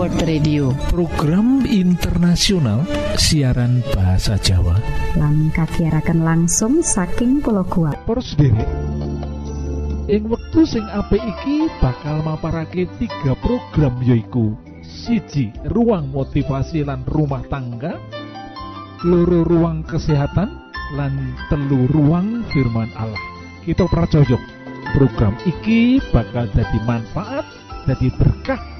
World Radio. Program internasional siaran bahasa Jawa. Lang kakiarakan langsung saking pulau kuat Poros derek ing wektu sing apik iki bakal maparake tiga program yoiku siji ruang motivasi lan rumah tangga. Loro ruang kesehatan. Lan telu ruang firman Allah. Kita percaya program iki bakal jadi manfaat jadi berkah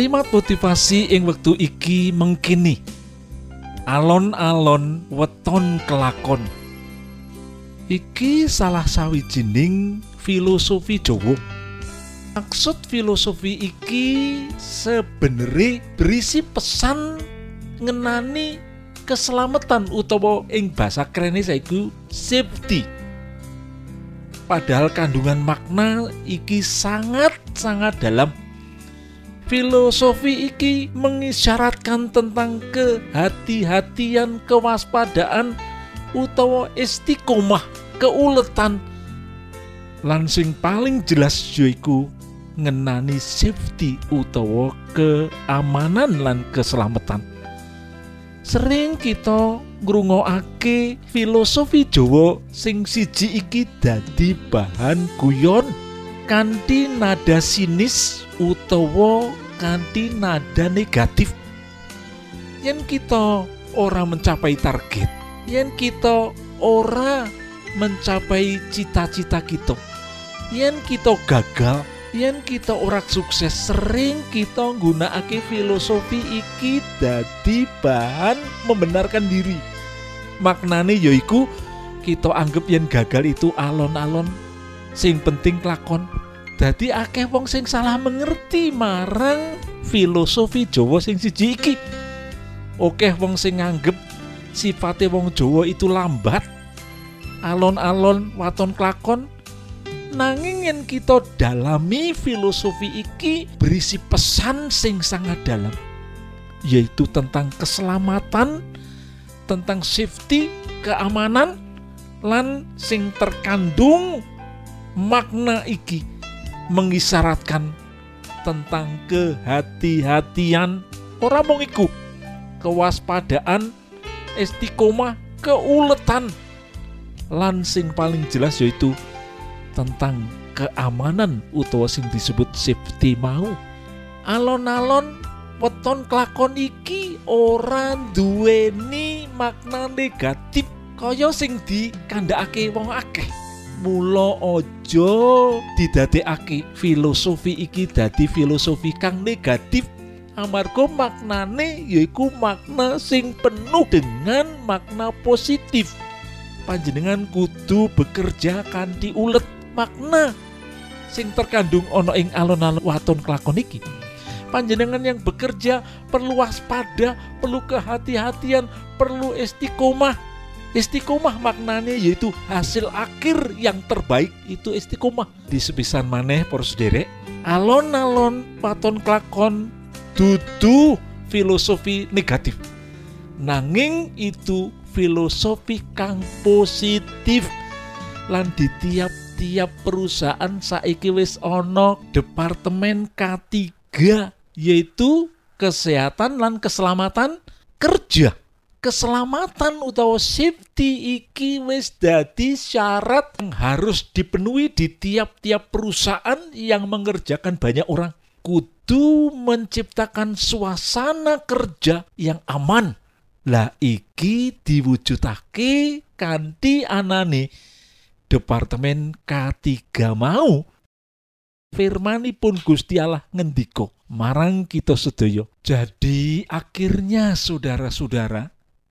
Kalimat motivasi ing wektu iki mengkini. Alon-alon weton kelakon. Iki salah sawijining filosofi Jawa. Maksud filosofi iki sebenere berisi pesan ngenani keselamatan utawa ing bahasa krene saiku safety. Padahal kandungan makna iki sangat sangat dalam. Filosofi iki mengisyaratkan tentang kehati-hatian, kewaspadaan, utawa istiqomah, keuletan. Lan sing paling jelas yaiku ngenani safety utawa keamanan lan keselamatan. Sering kita ngrungokake filosofi Jawa sing siji iki dadi bahan guyon kanthi nada sinis utawa kanthi nada negatif. Yen kita ora mencapai target, yen kita ora mencapai cita-cita kita, yen kita gagal, yen kita ora sukses, sering kita nggunakake filosofi iki dadi bahan membenarkan diri. Maknane yaiku kita anggap yen gagal itu alon-alon sing penting lakon dadi akeh wong sing salah mengerti marang filosofi Jawa sing siji iki. Oke wong sing nganggep sifate wong Jawa itu lambat alon-alon waton klakon nanging yen kita dalami filosofi iki berisi pesan sing sangat dalam yaitu tentang keselamatan tentang safety keamanan lan sing terkandung makna iki mengisyaratkan tentang kehati-hatian. Orang mong iku kewaspadaan istiqomah keuletan. Lan sing paling jelas yaitu tentang keamanan utawa sing disebut safety mau. Alon-alon weton kelakon iki ora duweni makna negatif kaya sing dikandhakake wong akeh mula aja didadekake filosofi iki dadi filosofi kang negatif amarga maknane yaiku makna sing penuh dengan makna positif. Panjenengan kudu bekerja kanthi ulet makna sing terkandung ana ing alon-alon waton kelakon iki. Panjenengan yang bekerja perlu waspada perlu kehati-hatian perlu istiqomah Istiqomah maknanya yaitu hasil akhir yang terbaik itu istiqomah. Di sepisan maneh poros derek, alon-alon paton klakon dudu filosofi negatif. Nanging itu filosofi kang positif lan di tiap-tiap perusahaan saiki wis ono departemen K3 yaitu kesehatan lan keselamatan kerja keselamatan utawa safety iki wis dadi syarat yang harus dipenuhi di tiap-tiap perusahaan yang mengerjakan banyak orang. Kudu menciptakan suasana kerja yang aman. Lah iki diwujudake kanthi anane departemen K3 mau. Firmanipun Gusti Allah ngendiko marang kita sedaya. Jadi akhirnya saudara-saudara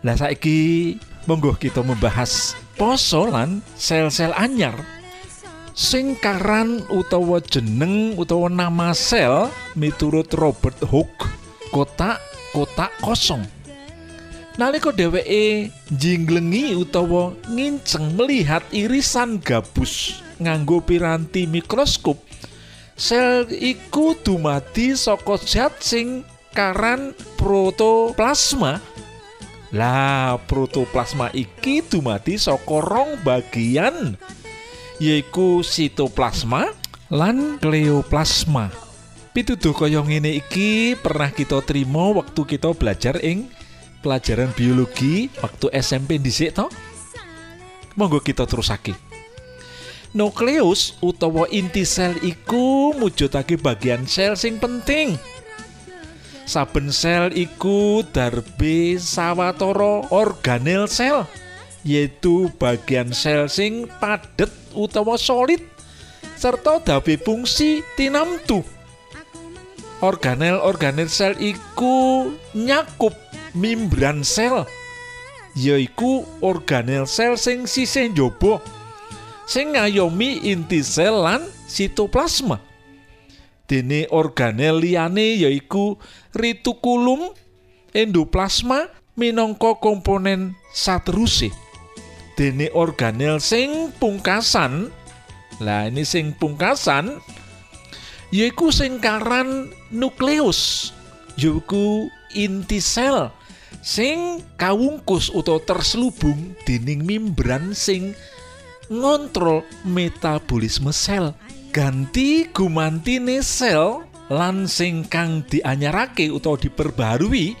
Lah saiki monggo kita membahas poso lan sel-sel anyar sing karan utawa jeneng utawa nama sel miturut Robert Hooke kotak-kotak kosong. Nalika dheweke jinglengi utawa nginceng melihat irisan gabus nganggo piranti mikroskop, sel iku dumadi saka zat sing karan protoplasma lah protoplasma iki dumadi saka rong bagian yaiku sitoplasma lan kleoplasma. Pituduh kaya ngene iki pernah kita terima waktu kita belajar ing pelajaran biologi waktu SMP dhisik to. Monggo kita terusake. Nukleus utawa inti sel iku mujudake bagian sel sing penting saben sel iku darbe sawatara organel sel yaitu bagian sel sing padet utawa solid serta dabe fungsi tinamtu. Organel-organel sel iku nyakup membran sel yaiku organel sel sing sisih njaba sing ngayomi inti sel lan sitoplasma. Dene organel liyane yaiku retikulum endoplasma minangka komponen sateruse dene organel sing pungkasan. Lah ini sing pungkasan yaiku sing karan nukleus yaiku inti sel sing kawungkus utawa terselubung dening membran sing ngontrol metabolisme sel. Ganti gumantine sel lan sing kang dianyarake utawa diperbarui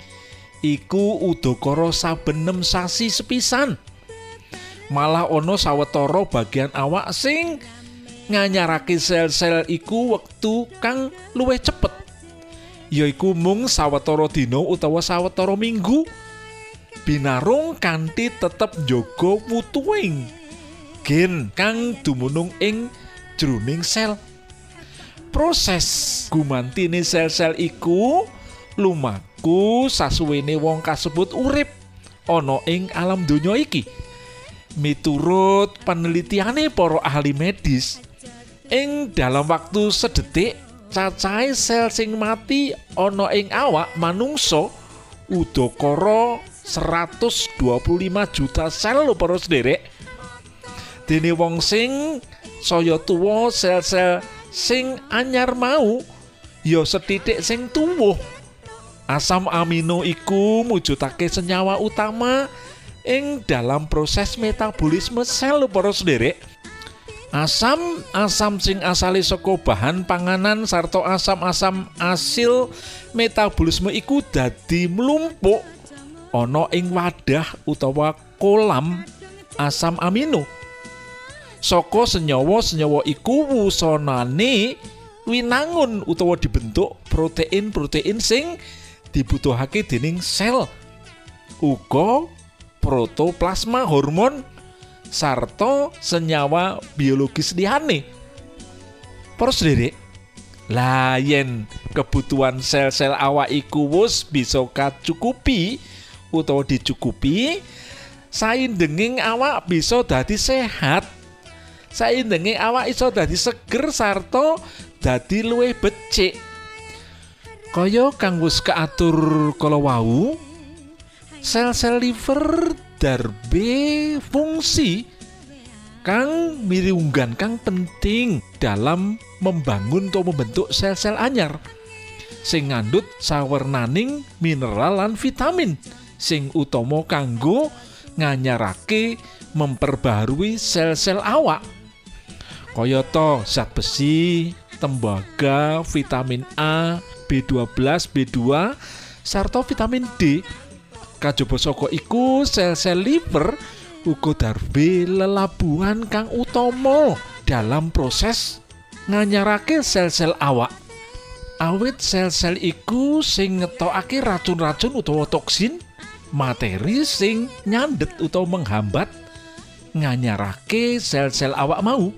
iku udakara saben 6 sasi sepisan. Malah ana sawetara bagian awak sing nganyarake sel-sel iku wektu kang luwih cepet yaiku mung sawetara dina utawa sawetara minggu. Binarung kanthi tetep njaga wutuing gen kang dumunung ing jroning sel proses. Gumantine sel-sel iku lumaku sasuwene wong kasebut urip ana ing alam donya iki. Miturut penelitiane para ahli medis ing dalam waktu sedetik cacahe sel sing mati ana ing awak manungsa udakara 125 juta sel lho para sederek dene wong sing saya tuwa sel-sel sing anyar mau ya setitik sing tuwuh. Asam amino iku mujudake senyawa utama ing dalam proses metabolisme sel para sederek. Asam asam sing asale saka bahan panganan sarta asam-asam asil metabolisme iku dadi mlumpuk ana ing wadah utawa kolam asam amino saka senyawa-senyawa iku wusonane winangun utawa dibentuk protein-protein sing dibutuhake dening sel uga protoplasma hormon sarta senyawa biologis liyane. Para sederek, layen kebutuhan sel-sel awak iku wis bisa kacukupi utawa dicukupi, saindenging awak bisa dadi sehat. Saindenging awak iso dadi seger sarta dadi luwih becik. Kaya kang wis kaatur kala wau, sel-sel liver darbe fungsi kang miriunggan kang penting dalam membangun atau membentuk sel-sel anyar sing ngandut sawernaning mineral lan vitamin sing utama kanggo nganyarake memperbarui sel-sel awak kayata zat besi tembaga vitamin A B12 B2 sarta vitamin D. Kajaba saka iku sel-sel liver uga darbe lelabuhan kang utama dalam proses nganyarake sel-sel awak. Awit sel-sel iku sing ngetokake racun-racun utawa toksin materi sing nyandet utawa menghambat nganyarake sel-sel awak mau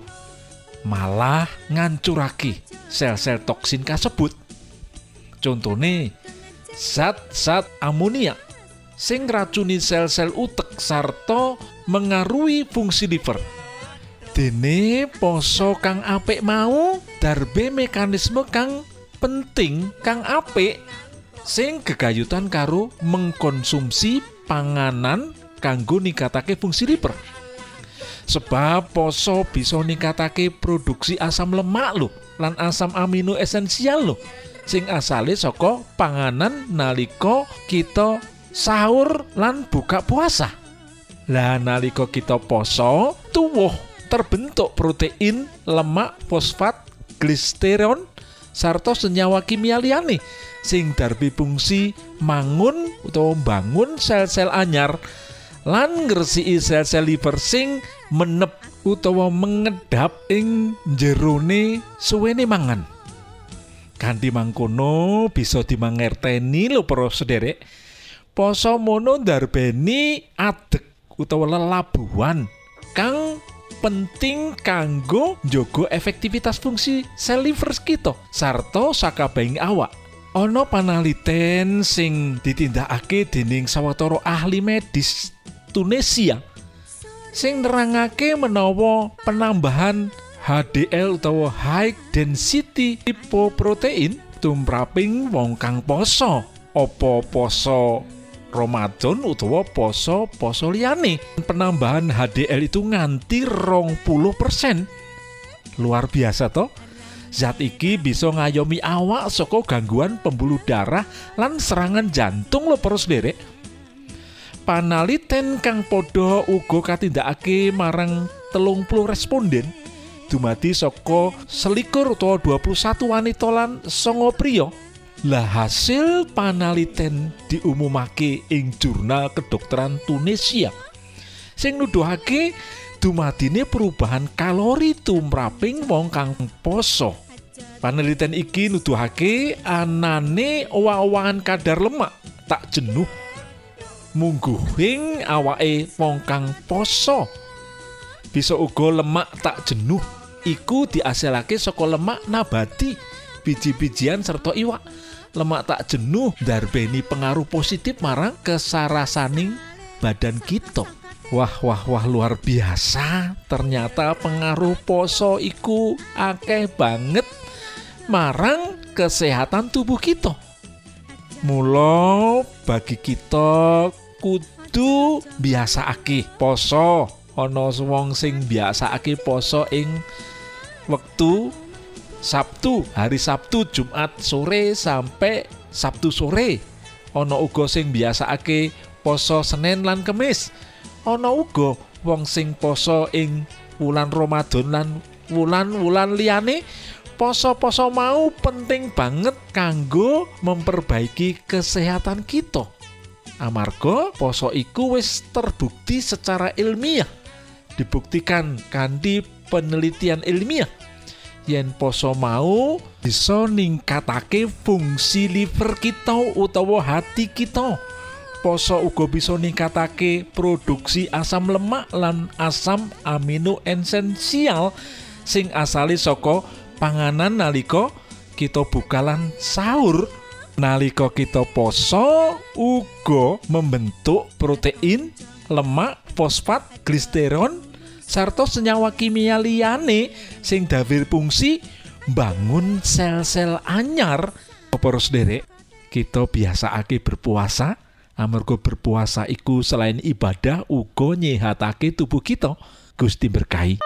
malah ngancurake sel-sel toksin kasebut contone zat-zat amonia sing racuni sel-sel utek sarta mengaruhi fungsi liver. Dene poso kang apik mau darbe mekanisme kang penting kang apik sing gegayutan karo mengkonsumsi panganan kanggo ningkatake fungsi liver. Sebab poso bisa ningkatake produksi asam lemak lho lan asam amino esensial lho sing asale saka panganan nalika kita sahur lan buka puasa. Lah nalika kita poso, tuwuh terbentuk protein, lemak, fosfat, glisteron, sarta senyawa kimia liyane sing darbi fungsi mangun utawa bangun sel-sel anyar lan ngresiki sel-sel sing menep utawa mengedap ing jerone suwene mangan. Kanthi mangkono bisa dimangerteni lho para sederek poso mono ndarbeni adeg utawa lelabuhan kang penting kanggo njogo efektivitas fungsi sel liver kita sarta sakabehing awak ana panaliten sing ditindakake dening sawetara ahli medis Tunisia sing nerangake menawa penambahan HDL utawa high density lipoprotein tumraping wong kang poso. Opo poso Ramadan utawa poso poso liyane? Penambahan HDL itu nganti rong puluh persen. Luar biasa toh. Zat iki bisa ngayomi awak saka gangguan pembuluh darah lan serangan jantung lo perus derek panaliten kang padha uga katindakake marang telung puluh responden dumadi saka selikur utawa 21 wanita lan songo priya. Lah hasil panaliten diumumake ing jurnal kedokteran Tunisia. Sing nuduhake dumadine perubahan kalori tumraping wong kang poso. Panelitian iki nuduhake anane owah-owahan kadar lemak tak jenuh mungguhing awake wong kang poso. Bisa uga lemak tak jenuh iku diasilake saka lemak nabati biji-bijian serta iwak. Lemak tak jenuh darbeni pengaruh positif marang kesarasaning badan kita. Wah wah wah luar biasa. Ternyata pengaruh poso iku akeh banget marang kesehatan tubuh kita. Mula bagi kita kudu biasakake poso. Ana wong sing biasakake poso ing wektu Sabtu hari Sabtu Jumat sore sampai Sabtu sore. Ana uga sing biasakake poso Senin lan Kemis. Ana uga wong sing poso ing wulan Ramadan lan wulan-wulan liyane poso-poso mau penting banget kanggo memperbaiki kesehatan kita amarga poso iku wis terbukti secara ilmiah. Dibuktikan kanthi penelitian ilmiah. Yen poso mau bisa ningkatake fungsi liver kita utawa hati kita. Poso uga bisa ningkatake produksi asam lemak lan asam amino esensial sing asali saka panganan nalika kita bukalan sahur nalika kita poso uga membentuk protein lemak fosfat glisteron sarta senyawa kimia liyane sing dawir fungsi bangun sel-sel anyar. Para sederek kita biasakake berpuasa. Amarga berpuasa iku selain ibadah uga nyehatake tubuh kita. Gusti berkahi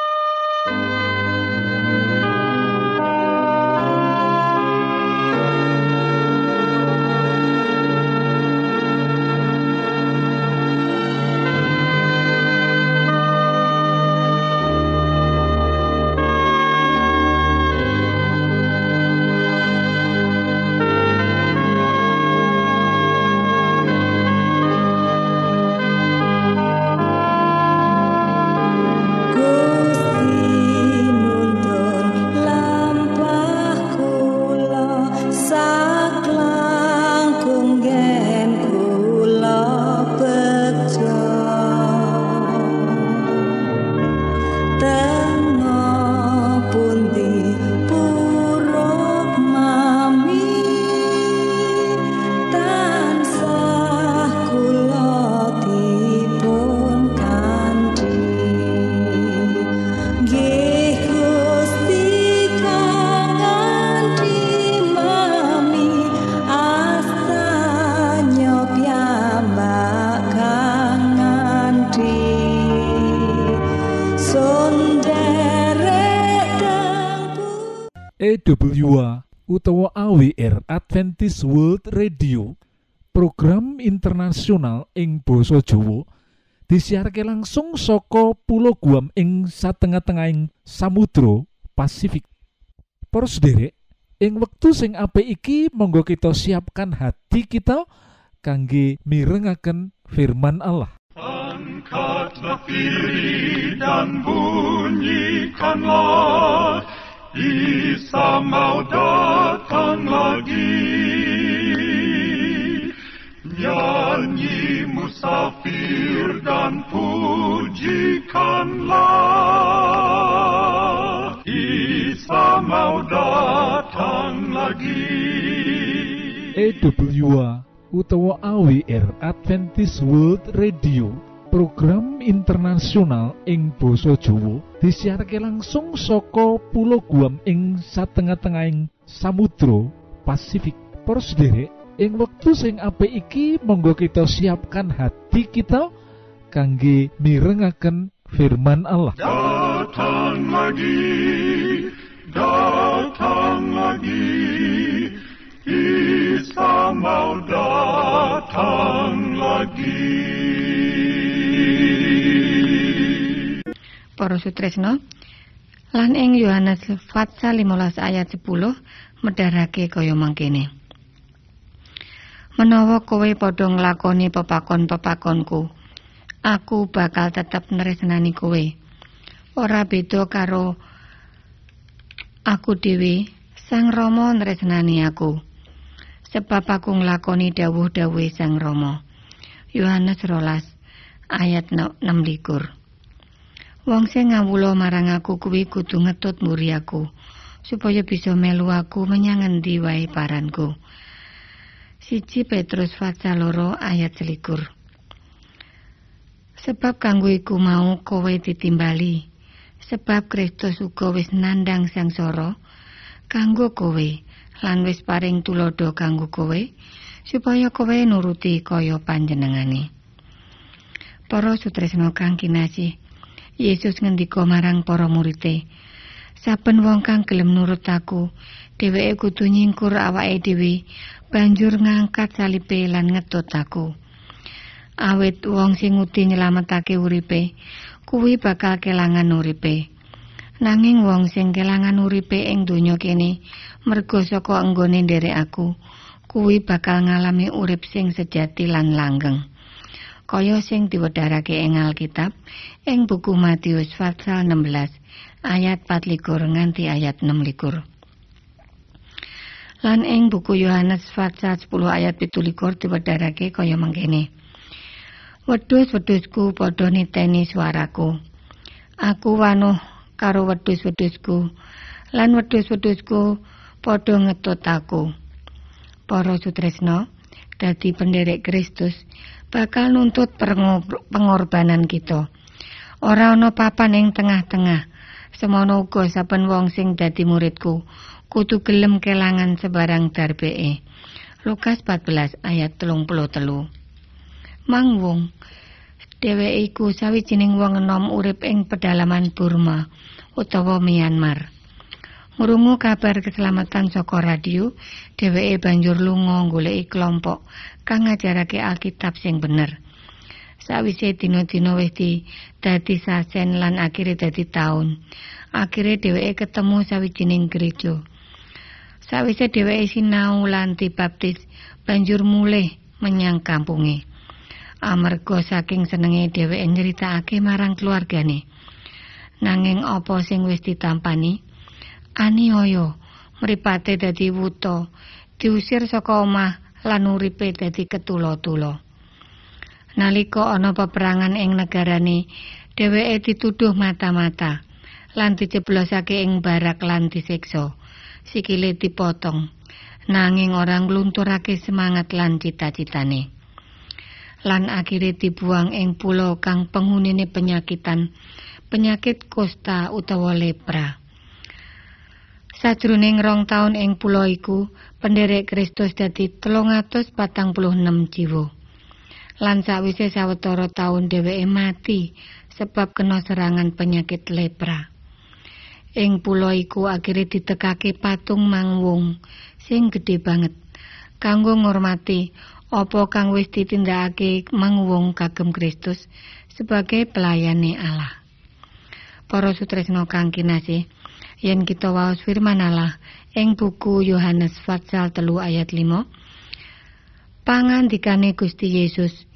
Adventist World Radio program internasional ing Basa Jawa disiharke langsung saka Pulau Guam ing satengah-tengahing Samudra Pasifik. Para sederek ing wektu sing apik iki monggo kita siapkan hati kita kangge mirengaken firman Allah. Dan bunyikanlah Isa mau datang lagi pujikanlah Isa mau datang lagi. EWA utawa AWR Adventist World Radio program internasional ing Boso Jowo disiharke langsung saka Pulau Guam ing satengah-tengahing Samudra Pasifik. Sederek ing wektu sing apik iki monggo kita siapkan hati kita kangge mirengaken firman Allah. Datang lagi datang lagi Isa mau datang lagi. Para sutresno lan ing Yohanes pasal 15 ayat 10 medarake kaya mangkene. Menawa kowe padha nglakoni pepakon-pepakonku aku bakal tetep nresnani kowe. Ora beda karo aku dhewe, Sang Rama nresnani aku. Sebab aku nglakoni dawuh-dawuh Sang Rama. Yohanes 12 ayat 6 likur. Wong sing ngawula marang aku kuwi kudu ngetut muri aku supaya bisa melu aku menyang endi wae paranku. Siji Petrus pasal loro ayat selikur. Sebab kanggo iku mau kowe ditimbali, sebab Kristus uga wis nandang sangsara kanggo kowe lan wis paring tulodo kanggo kowe supaya kowe nuruti kaya panjenengane. Para sutresna kang kinasih, Yesus ngendika marang para murid Saben wong kang gelem nurut aku, dheweke kudu nyingkur awake dhewe banjur ngangkat salipe lan ngetut aku. Awit wong sing ngudi nyelametake uripe, kuwi bakal kelangan uripe. Nanging wong sing kelangan uripe ing donya kene, mergo saka enggone nderek aku, kuwi bakal ngalami urip sing sejati lan langgeng. Kaya sing diwedharake ing Alkitab ing buku Matius pasal 16 ayat 24 nganti ayat 26. Lan ing buku Yohanes pasal 10 ayat 17 diwedharake kaya mangkene. Wedhus-wedhusku padha niteni swaraku. Aku wanuh karo wedhus-wedhusku lan wedhus-wedhusku padha ngetut aku. Para sutresna, dadi penderek Kristus bakal nuntut pengorbanan kita. Ora ana papan ing tengah-tengah. Semono uga saben wong sing dadi muridku kudu gelem kelangan sebarang darbee. Lukas 14 ayat 33. Mangwung dheweke iku sawijining wong enom urip ing pedalaman Burma utawa Myanmar. Ngrungu kabar keselamatan saka radio, dheweke banjur lunga goleki kelompok kang ngajarake Alkitab sing bener. Sawise dina-dina wis dadi sasen lan akhire dadi taun. Akhire dheweke ketemu sawijining gereja. Sawise dheweke sinau lan dibaptis, banjur mulih menyang kampunge. Amarga saking senenge dheweke nyritakake marang keluargane. Nanging apa sing wis ditampani? Aniaya mripate dadi wuta, diusir saka omah lan uripe dadi ketula-tula. Nalika ana peperangan ing negarane, dheweke dituduh mata-mata lan diceblosake ing barak lan disiksa. sikile dipotong nanging orang nglunturake semangat lan cita-citane lan akhire dibuang ing pulau kang penghunine penyakitan penyakit kosta utawa lepra Sajroning rong taun ing pulau iku, penderek Kristus dadi 346 jiwa. Lan sawise sawetara taun dheweke mati sebab kena serangan penyakit lepra. Ing pulo iku akhire ditekake patung mangwung sing gedhe banget kanggo ngurmati apa kang wis ditindakake mangwung kagem Kristus sebagai pelayane Allah. Para sutresna kang kinasih, yen kita waos firman Allah ing buku Yohanes pasal telu ayat 5 Pangandikane Gusti Yesus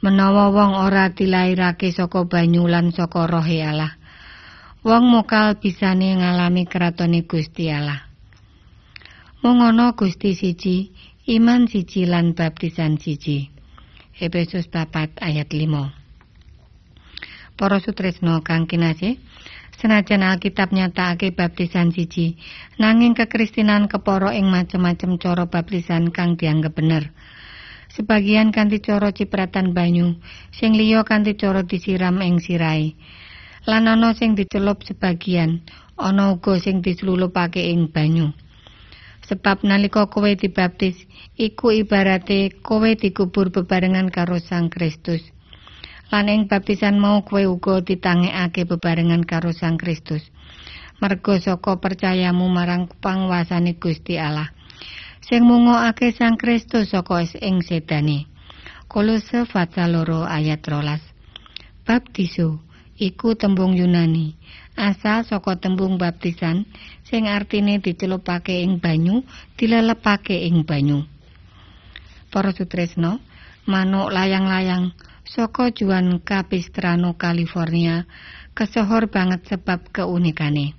menawa wong ora dilairake saka banyu lan saka rohe Allah wong mokal bisane ngalami kratone Gusti Allah. Mongono Gusti siji, iman siji lan baptisan siji. Efesus 4 ayat 5. Para sutresno kang kinasih, senajan Alkitab nyatakake baptisan siji, nanging kekristenan keporo ing macem-macem cara baptisan kang dianggep bener. Sebagian kanthi cara cipratan banyu, sing liya kanthi cara disiram ing sirai. lan ana sing dicelup sebagian, ana uga sing dislulupake ing banyu. Sebab nalika kowe dibaptis, iku ibarate kowe dikubur bebarengan karo Sang Kristus. Lan ing baptisan mau kowe uga ditangekake bebarengan karo Sang Kristus. Mergo saka percayamu marang panguasane Gusti Allah. Sing mungokake Sang Kristus saka ing sedane. Kolose pasal ayat rolas. Baptiso iku tembung Yunani asal saka tembung baptisan sing artine dicelupake ing banyu dilelepake ing banyu. Para sutresno manuk layang-layang saka Juan Capistrano California kesohor banget sebab keunikane.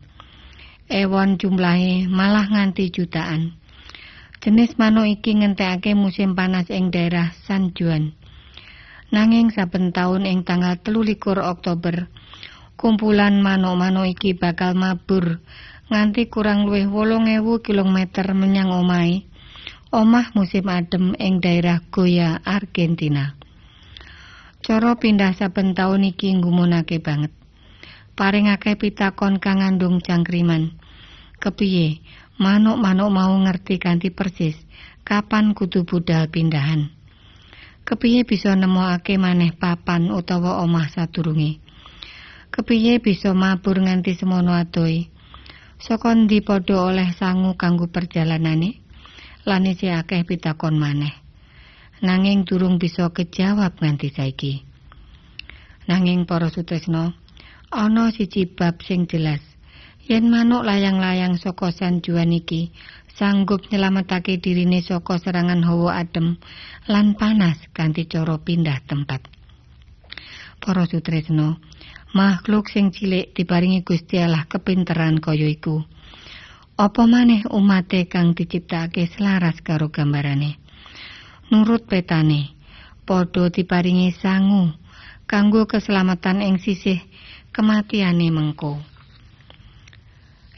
Ewon jumlahe malah nganti jutaan. Jenis manuk iki ngentekake musim panas ing daerah San Juan. Nanging saben taun ing tanggal 23 Oktober, kumpulan manuk-manuk iki bakal mabur nganti kurang luwih 8000 km menyang omahe. Omah musim adem ing daerah Goya, Argentina. Cara pindah saben taun iki nggumunake banget. Paring akeh pitakon kang ngandung cangkriman. Kepiye manuk-manuk mau ngerti kanthi persis kapan kudu budal pindahan. kepiye bisa nemokake maneh papan utawa omah sadurunge kepiye bisa mabur nganti semono adohe saka ndi padha oleh sangu kanggo perjalanane? Lan isih akeh pitakon maneh. Nanging durung bisa kejawab nganti saiki. Nanging para sutresna ana siji bab sing jelas. Yen manuk layang-layang saka San Juan iki sanggup nyelametake dirine saka serangan hawa adem lan panas kanthi cara pindah tempat. Para sutresno, makhluk sing cilik diparingi Gusti Allah kepinteran kaya iku. Apa maneh umate kang diciptakake selaras karo gambarane. Nurut petane, padha diparingi sangu kanggo keselamatan ing sisih kematiane mengko.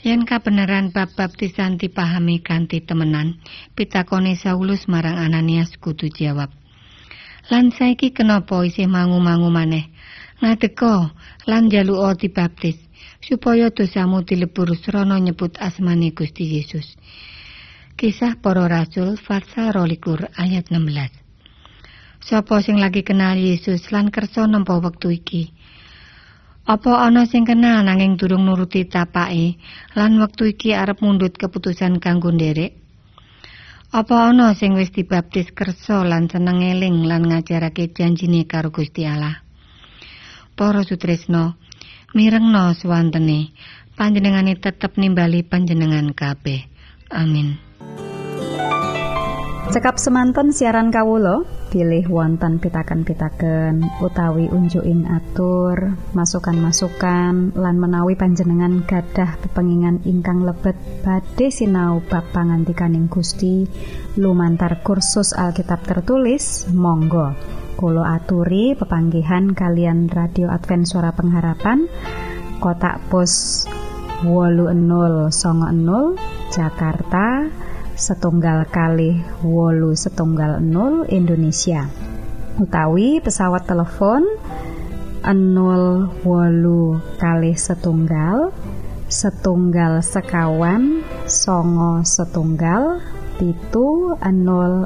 Yen kabeneran bab baptisan dipahami kanthi temenan, pitakone Saulus marang Ananias kudu jawab. Lan saiki kenapa isih mangu-mangu maneh? Ngadeka lan njaluka dibaptis supaya dosamu dilebur srana nyebut asmane Gusti Yesus. Kisah Para Rasul pasal 22 ayat 16. Sapa sing lagi kenal Yesus lan kersa nampa wektu iki? Apa ana sing kenal nanging durung nuruti tapake lan wektu iki arep mundut keputusan kanggo nderek? Apa ana sing wis dibaptis kersa lan seneng eling lan ngajarake janjine karo Gusti Allah? Para sutresno, mirengno swantene panjenengane tetep nimbali panjenengan kabeh. Amin. Cekap semanten siaran kawulo pilih wonten pitaken-pitaken utawi unjuin atur masukan-masukan lan menawi panjenengan gadah pepengingan ingkang lebet badhe sinau bab pangantikaning Gusti lumantar kursus Alkitab tertulis Monggo Kulo aturi pepanggihan kalian radio Advent suara pengharapan kotak pos wolu enol songo enol Jakarta setunggal kali wolu setunggal 0 Indonesia. Utawi pesawat telepon 0 wolu kali setunggal setunggal sekawan songo setunggal pitu 000